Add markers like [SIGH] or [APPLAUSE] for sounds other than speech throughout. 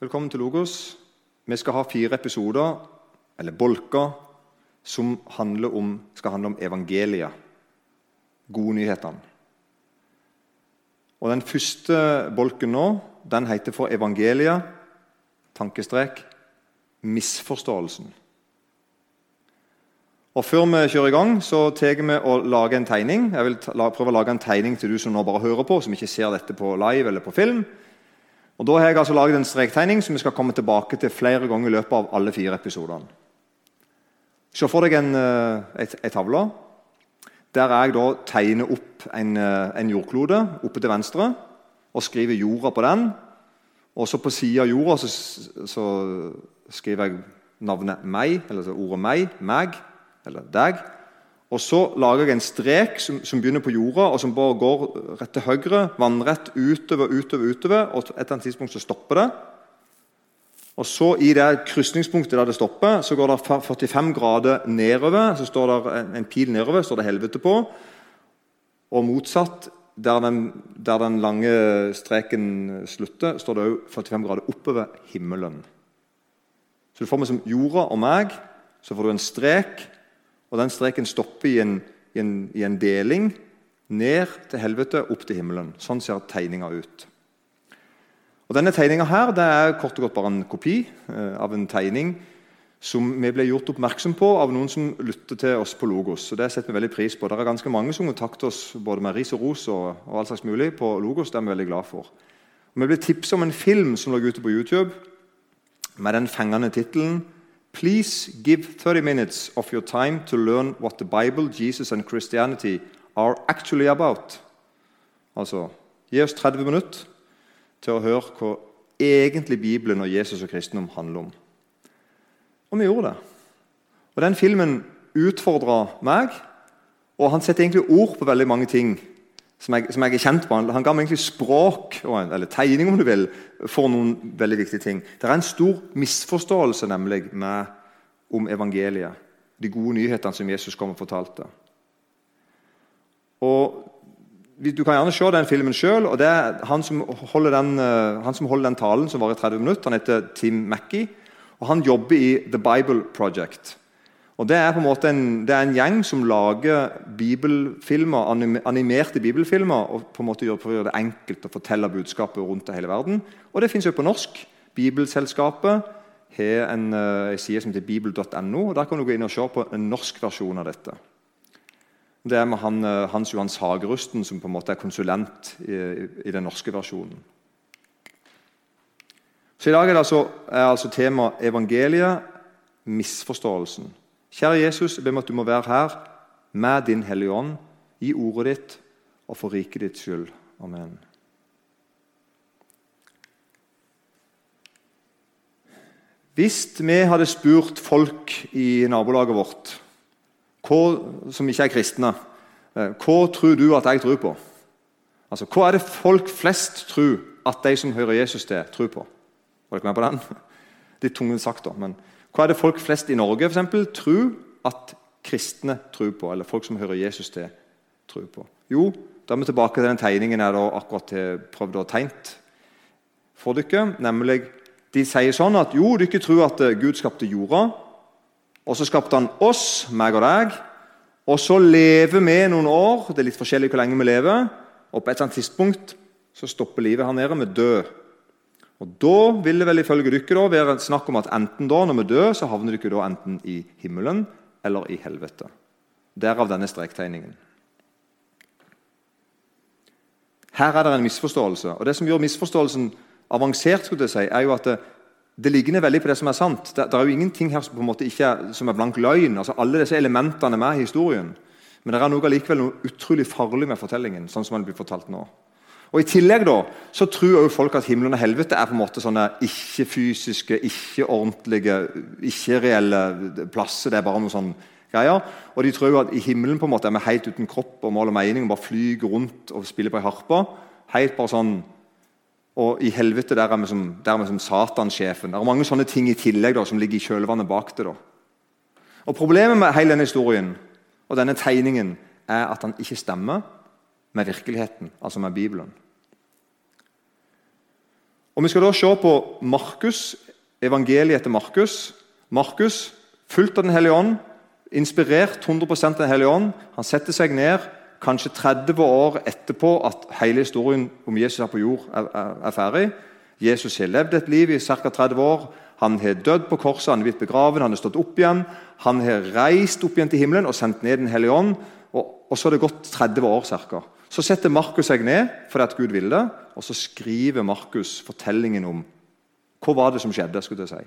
Velkommen til Logos. Vi skal ha fire episoder, eller bolker, som handler om, skal handle om evangeliet. Gode nyhetene. Og Den første bolken nå den heter for evangeliet, tankestrek, misforståelsen. Og Før vi kjører i gang, så tar vi å lage en tegning. Jeg vil prøve å lage en tegning til du som nå bare hører på, som ikke ser dette på live eller på film. Og Da har jeg altså laget en strektegning som vi skal komme tilbake til flere ganger i løpet av alle fire episodene. Se for deg en, en tavle der jeg da tegner opp en, en jordklode oppe til venstre og skriver jorda på den. Og så På sida av jorda så, så, skriver jeg navnet meg, eller ordet meg, meg, eller deg. Og Så lager jeg en strek som, som, begynner på jorda, og som bare går rett til høyre. Vannrett utover, utover, utover, og et eller annet tidspunkt så stopper det. Og så I det krysningspunktet der det stopper, så går det 45 grader nedover. Så står det en pil nedover, står det helvete på. Og motsatt, der den, der den lange streken slutter, står det òg 45 grader oppover himmelen. Så du får med som jorda og meg, så får du en strek og Den streken stopper i en, i en, i en deling ned til helvete, opp til himmelen. Sånn ser tegninga ut. Og Denne tegninga er kort og godt bare en kopi eh, av en tegning som vi ble gjort oppmerksom på av noen som lytter til oss på Logos. Så Det setter vi veldig pris på. Det er ganske mange som kontakter oss både med ris og ros og, og alt slags mulig på Logos. Det er vi veldig glad for. Og vi ble tipset om en film som lå ute på YouTube med den fengende tittelen Please give 30 minutes of your time to learn what the Bible, Jesus and Christianity are actually about. Altså, Gi oss 30 minutter til å høre hva egentlig Bibelen og Jesus og kristendom handler om. Og vi gjorde det. Og Den filmen utfordra meg, og han setter egentlig ord på veldig mange ting som jeg, som jeg, er kjent på. Han ga meg egentlig språk, eller tegning om du vil, for noen veldig viktige ting. Det er en stor misforståelse nemlig med, om evangeliet. De gode nyhetene som Jesus kom og fortalte. Og Du kan gjerne se den filmen sjøl. Han, som holder eh, han som holder den talen, som varer 30 minutter, han heter Tim Mackey. og Han jobber i The Bible Project. Og Det er på en måte en, det er en gjeng som lager bibelfilmer, animerte bibelfilmer og på en måte gjør, prøver å gjøre det enkelt å fortelle budskapet rundt hele verden. Og Det fins jo på norsk. Bibelselskapet har en, eh, en side som heter bibel.no. Der kan du gå inn og se på en norsk versjon av dette. Det er med han, eh, Hans Johan Sagerusten som på en måte er konsulent i, i den norske versjonen. Så I dag er, altså, er altså tema evangeliet, misforståelsen. Kjære Jesus, jeg ber om at du må være her med din Hellige Ånd i ordet ditt og for riket ditt skyld. Amen. Hvis vi hadde spurt folk i nabolaget vårt hva, som ikke er kristne eh, Hva tror du at jeg tror på? Altså, Hva er det folk flest tror at de som hører Jesus til, tror på? Var dere med på den? [LAUGHS] Litt tungt sagt, da. men hva er det folk flest i Norge for eksempel, tror at kristne tror på, eller folk som hører Jesus til, tror på? Jo, da er vi tilbake til den tegningen jeg da akkurat prøvde å tegne for dere. Nemlig, De sier sånn at jo, dere tror at eh, Gud skapte jorda. Og så skapte han oss, meg og deg. Og så lever vi noen år. Det er litt forskjellig hvor lenge vi lever. Og på et eller annet tidspunkt så stopper livet her nede. Vi dør. Og Da vil det vel ifølge dere være snakk om at enten da, når vi dør, så havner dere da enten i himmelen eller i helvete. Derav denne strektegningen. Her er det en misforståelse. og Det som gjør misforståelsen avansert, skulle jeg si, er jo at det, det ligner veldig på det som er sant. Det, det er jo ingenting her som på en måte ikke er, som er blank løgn. altså Alle disse elementene med i historien. Men det er noe likevel noe utrolig farlig med fortellingen. sånn som den blir fortalt nå. Og I tillegg da, så tror folk at himmelen og helvete er på en måte sånne ikke-fysiske, ikke-ordentlige, ikke-reelle plasser. Det er bare noe sånn greier. Og de tror jo at i himmelen på en måte er vi helt uten kropp og mål og mening og bare flyr rundt og spiller på ei harpe. Helt bare sånn og i helvete der er vi som, der er vi som Satan-sjefen. Det er mange sånne ting i tillegg da, som ligger i kjølvannet bak det. da. Og Problemet med hele denne historien og denne tegningen er at han ikke stemmer med virkeligheten, altså med Bibelen. Og Vi skal da se på Markus, evangeliet etter Markus. Markus, fulgt av Den hellige ånd, inspirert 100 av Den hellige ånd. Han setter seg ned kanskje 30 år etterpå at hele historien om Jesus her på jord er, er, er ferdig. Jesus har levd et liv i ca. 30 år. Han har dødd på korset, han er blitt begraven, han har stått opp igjen. Han har reist opp igjen til himmelen og sendt ned Den hellige ånd. Og, og så har det gått 30 år ca. Så setter Markus seg ned fordi at Gud ville det, og så skriver Markus fortellingen om hva var det som skjedde. skulle jeg si.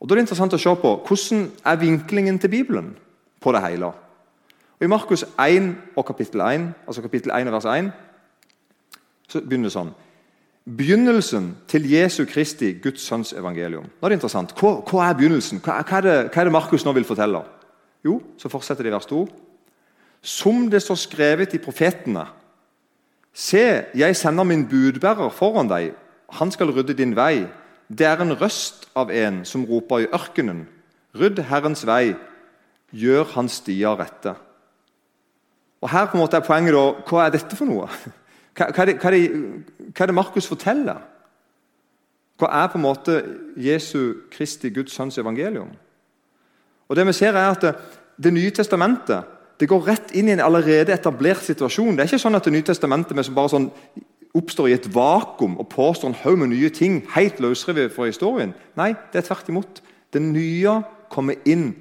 Og Da er det interessant å se på hvordan er vinklingen til Bibelen på det hele. Og I Markus 1 og kapittel 1, altså kapittel 1 og vers 1, så begynner det sånn Begynnelsen til Jesu Kristi, Guds sønns evangelium. Nå er det interessant. Hva, hva er begynnelsen? Hva, hva, er det, hva, er det, Markus nå vil fortelle? Jo, så fortsetter det i vers 2. Som det står skrevet i profetene. Se, jeg sender min budbærer foran deg. Han skal rydde din vei. Det er en røst av en som roper i ørkenen. Rydd Herrens vei, gjør hans stier rette. Og Her på en måte er poenget da, hva er dette for noe? [LAUGHS] Hva, hva, er, det, hva, er, det, Markus forteller? Hva er på en måte Jesu Kristi, Guds sønns evangelium? Og Det vi ser er at det, det nye testamentet det går rett inn i en allerede etablert situasjon. Det er ikke sånn at Det nye testamentet som bare sånn oppstår i et vakuum og påstår en haug med nye ting helt løsrevet fra historien. Nei, det er tvert imot. Det nye kommer inn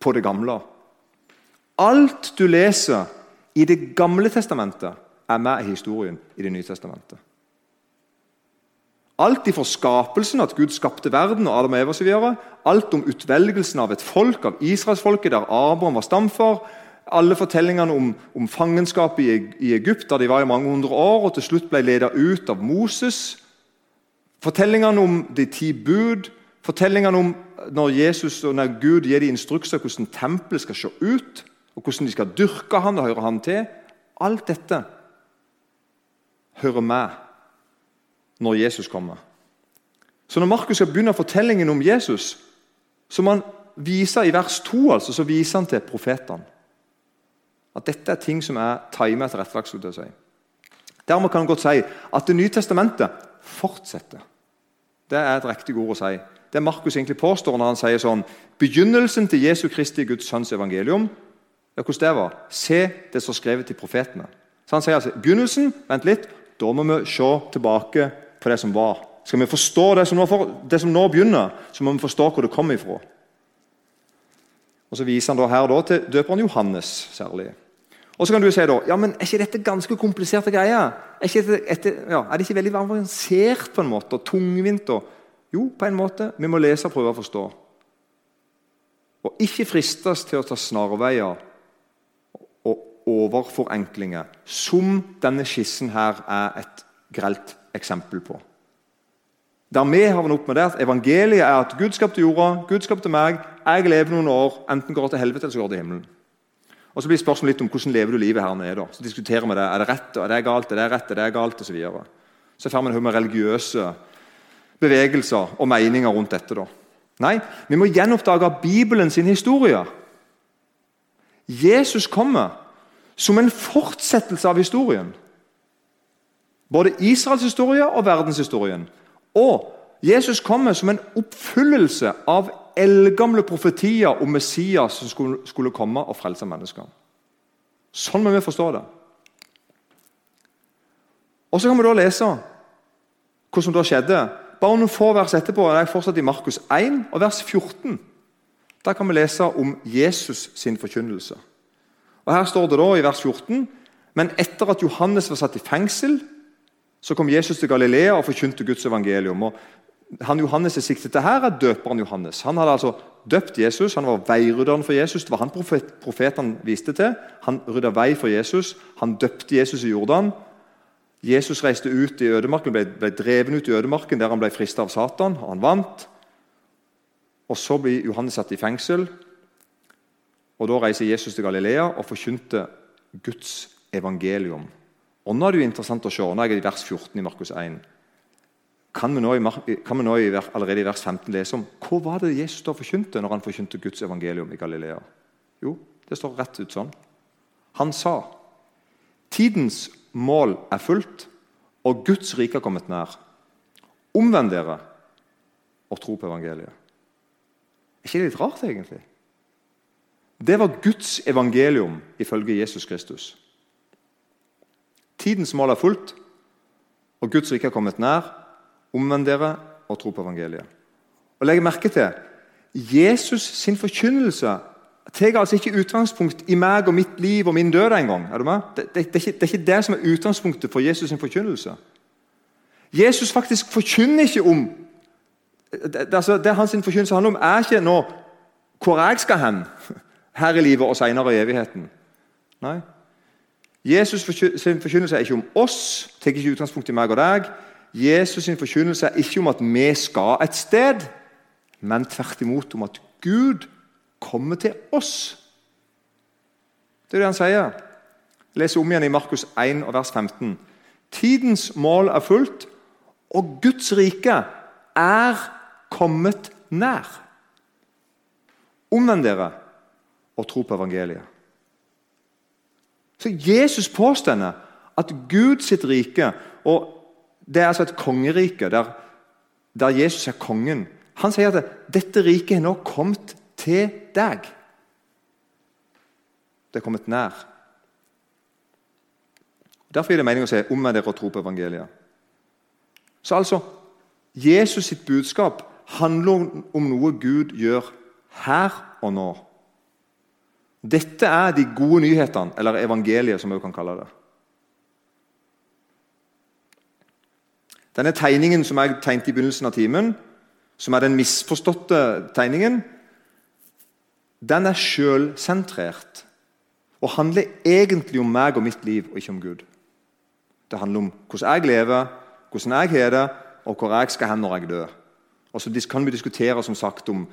på det gamle. Alt du leser i Det gamle testamentet, er med i historien i Det nye testamentet. Alt ifra skapelsen, at Gud skapte verden og Adam og Eva osv. Alt om utvelgelsen av et folk, av israelsfolket, der Abraham var stamfar. Alle fortellingene om, om fangenskapet i, i, Egypt, der de var i mange hundre år og til slutt ble ledet ut av Moses. Fortellingene om de ti bud. Fortellingene om når, Jesus, når Gud gir de instrukser hvordan tempelet skal se ut, og hvordan de skal dyrke han og høre han til. Alt dette hører med når Jesus kommer. Så Når Markus skal begynne fortellingen om Jesus, så må han viser i vers 2 altså, så viser han til profetene. At dette er ting som er timet tilrettelagt. Si. Dermed kan han godt si at Det nye testamentet fortsetter. Det er et riktig ord å si. Det Markus egentlig påstår når han sier sånn Begynnelsen til Jesu Kristi Guds sønns evangelium ja, hvordan det var? Se det som er skrevet til profetene. Så han sier altså, begynnelsen, vent litt, da må vi se tilbake på det som var. Skal vi forstå det som, nå, det som nå begynner, så må vi forstå hvor det kommer ifra. Og Så viser han da her da til døperen Johannes særlig. Og så kan du si da, ja, men Er ikke dette ganske kompliserte greier? Er, dette, etter, ja, er det ikke veldig avansert på en måte, og tungvint? Og, jo, på en måte. Vi må lese og prøve å forstå. Og ikke fristes til å ta snarveier og overforenklinger, som denne skissen her er et grelt eksempel på. Der vi har opp med det at Evangeliet er at Gud skapte jorda, Gud skapte meg, jeg lever noen år, enten går til helvete eller så går til himmelen. Og Så blir spørsmålet litt om hvordan lever du livet her nede. da. Så diskuterer vi det. Er det rett, er det galt, er det rett, er det galt, osv. Så, så får vi en med religiøse bevegelser og meninger rundt dette. da. Nei, vi må gjenoppdage Bibelen sin historie. Jesus kommer som en fortsettelse av historien. Både Israels historie og verdenshistorien. Og Jesus kommer som en oppfyllelse av eldgamle profetier om Messias som skulle, komme og frelse mennesker. Sånn må vi forstå det. Og Så kan vi da lese som da skjedde. Bare noen få vers etterpå er jeg fortsatt i Markus 1 og vers 14. Der kan vi lese om Jesus sin forkynnelse. Og Her står det da i vers 14.: Men etter at Johannes var satt i fengsel, så kom Jesus til Galilea og forkynte Guds evangelium. Og han Johannes er siktet til her, er døperen Johannes. Han hadde altså døpt Jesus, han var veirydderen for Jesus. Det var han profet, profetene viste til. Han rydda vei for Jesus. Han døpte Jesus i Jordan. Jesus reiste ut i ødemarken, ble, ble dreven ut i ødemarken der han ble frista av Satan. og Han vant. Og Så blir Johannes satt i fengsel. Og Da reiser Jesus til Galilea og forkynte Guds evangelium. Og Nå er det jo interessant å se, nå er jeg i vers 14 i Markus 1. Kan vi nå, kan vi nå allerede i vers 15 lese om hva var det Jesus da forkynte når han forkynte Guds evangelium i Galilea? Jo, det står rett ut sånn. Han sa tidens mål er fullt, og Guds rike er kommet nær. Omvend dere og tro på evangeliet. Er ikke det litt rart, egentlig? Det var Guds evangelium ifølge Jesus Kristus. Tidens mål er fullt, og Guds rike har kommet nær. Omvend dere og tro på evangeliet. Og Legg merke til Jesus sin forkynnelse tar altså ikke utgangspunkt i meg og mitt liv og min død engang. Er du med? Det, det, det, er ikke, det, er ikke det som er utgangspunktet for Jesus sin forkynnelse. Jesus faktisk forkynner ikke om det, altså, det hans forkynnelse handler om, er ikke nå hvor jeg skal hen her i livet og senere i evigheten. Nei. Jesus sin forkynnelse er ikke om oss, tar ikke utgangspunkt i meg og deg. Jesus sin forkynnelse er ikke om at vi skal et sted, men tvert imot om at Gud kommer til oss. Det er det han sier. Les om igjen i Markus 1, vers 15. Tidens mål er fullt, og Guds rike er kommet nær. Omvend dere og tro på evangeliet. Så Jesus påstår at Gud sitt rike og Det er altså et kongerike der, der Jesus er kongen. Han sier at dette riket er nå kommet til deg. Det er kommet nær. Derfor gir det mening å si dere og tro på evangeliet'. Så altså, Jesus sitt budskap handler om noe Gud gjør her og nå. Dette er de gode nyhetene, eller evangeliet, som vi kan kalle det. Denne tegningen som jeg tegnte i begynnelsen av timen, som er den misforståtte tegningen, den er sjølsentrert og handler egentlig om meg og mitt liv, og ikke om Gud. Det handler om hvordan jeg lever, hvordan jeg har det, og hvor jeg skal hen når jeg dør. Og så kan vi diskutere som sagt om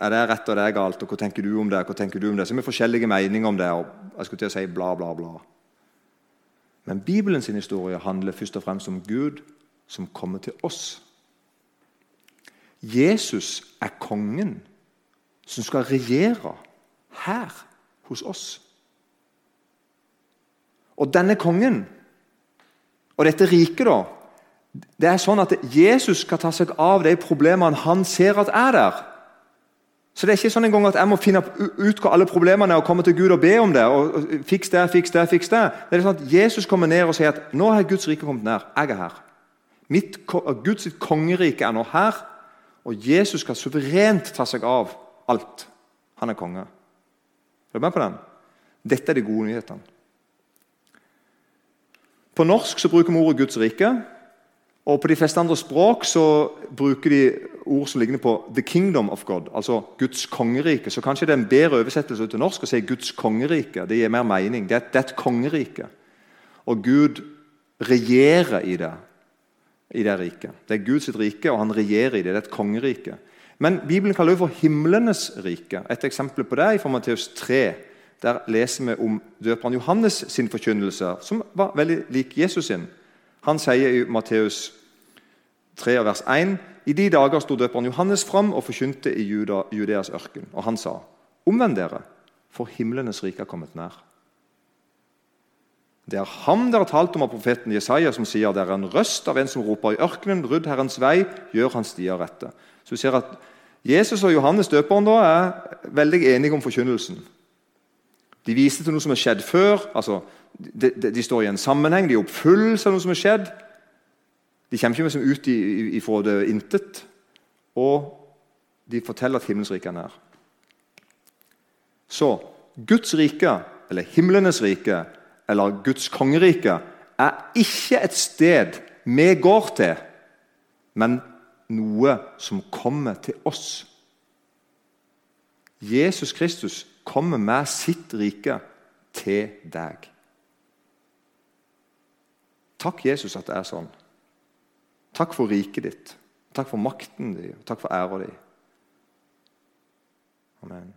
er det rett og det er galt, og hva tenker du om det. hva tenker du om det. Så er vi forskjellige meninger om det. og jeg skulle til å si bla, bla, bla. Men Bibelen sin historie handler først og fremst om Gud som kommer til oss. Jesus er kongen som skal regjere her hos oss. Og denne kongen og dette riket, da det er sånn at Jesus skal ta seg av de problemene han ser at er der. Så det er ikke sånn en gang at jeg må finne ut hva alle problemene er og komme til Gud og be om det. og Fiks det, fiks det, fiks det. Det er sånn at Jesus kommer ned og sier at nå har Guds rike kommet nær. Jeg er her. Mitt, Guds kongerike er nå her, og Jesus skal suverent ta seg av alt. Han er konge. Er du med på den? Dette er de gode nyhetene. På norsk så bruker vi ordet Guds rike. Og På de fleste andre språk så bruker de ord som ligner på 'the kingdom of God', altså Guds kongerike. Så kanskje det er en bedre oversettelse til norsk å si 'Guds kongerike'. Det gir mer mening. Det er, det er et kongerike. Og Gud regjerer i det, i det riket. Det er Guds rike, og han regjerer i det. Det er et kongerike. Men Bibelen kaller det for himlenes rike. Et eksempel på det er i Matteus 3. Der leser vi om døperen Johannes sin forkynnelse, som var veldig lik Jesus sin. Han sier i Matteus 3, vers 1.: I de dager sto døperen Johannes fram og forkynte i Juda, Judeas ørken. Og han sa, omvend dere, for himlenes rike er kommet nær. Det er ham dere har talt om av profeten Jesaja, som sier det er en røst av en som roper i ørkenen, rydd Herrens vei, gjør hans stier rette. Så vi ser at Jesus og Johannes døperen da er veldig enige om forkynnelsen. De viser til noe som har skjedd før. altså De, de, de står i en sammenheng, de er oppfyllelse av noe som har skjedd. De kommer ikke ut ifra det intet. Og de forteller at himmelens rike er nær. Så Guds rike, eller himlenes rike, eller Guds kongerike, er ikke et sted vi går til, men noe som kommer til oss. Jesus Kristus kommer med sitt rike til deg. Takk, Jesus, at det er sånn. Takk for riket ditt. Takk for makten din. Takk for æra di. Amen.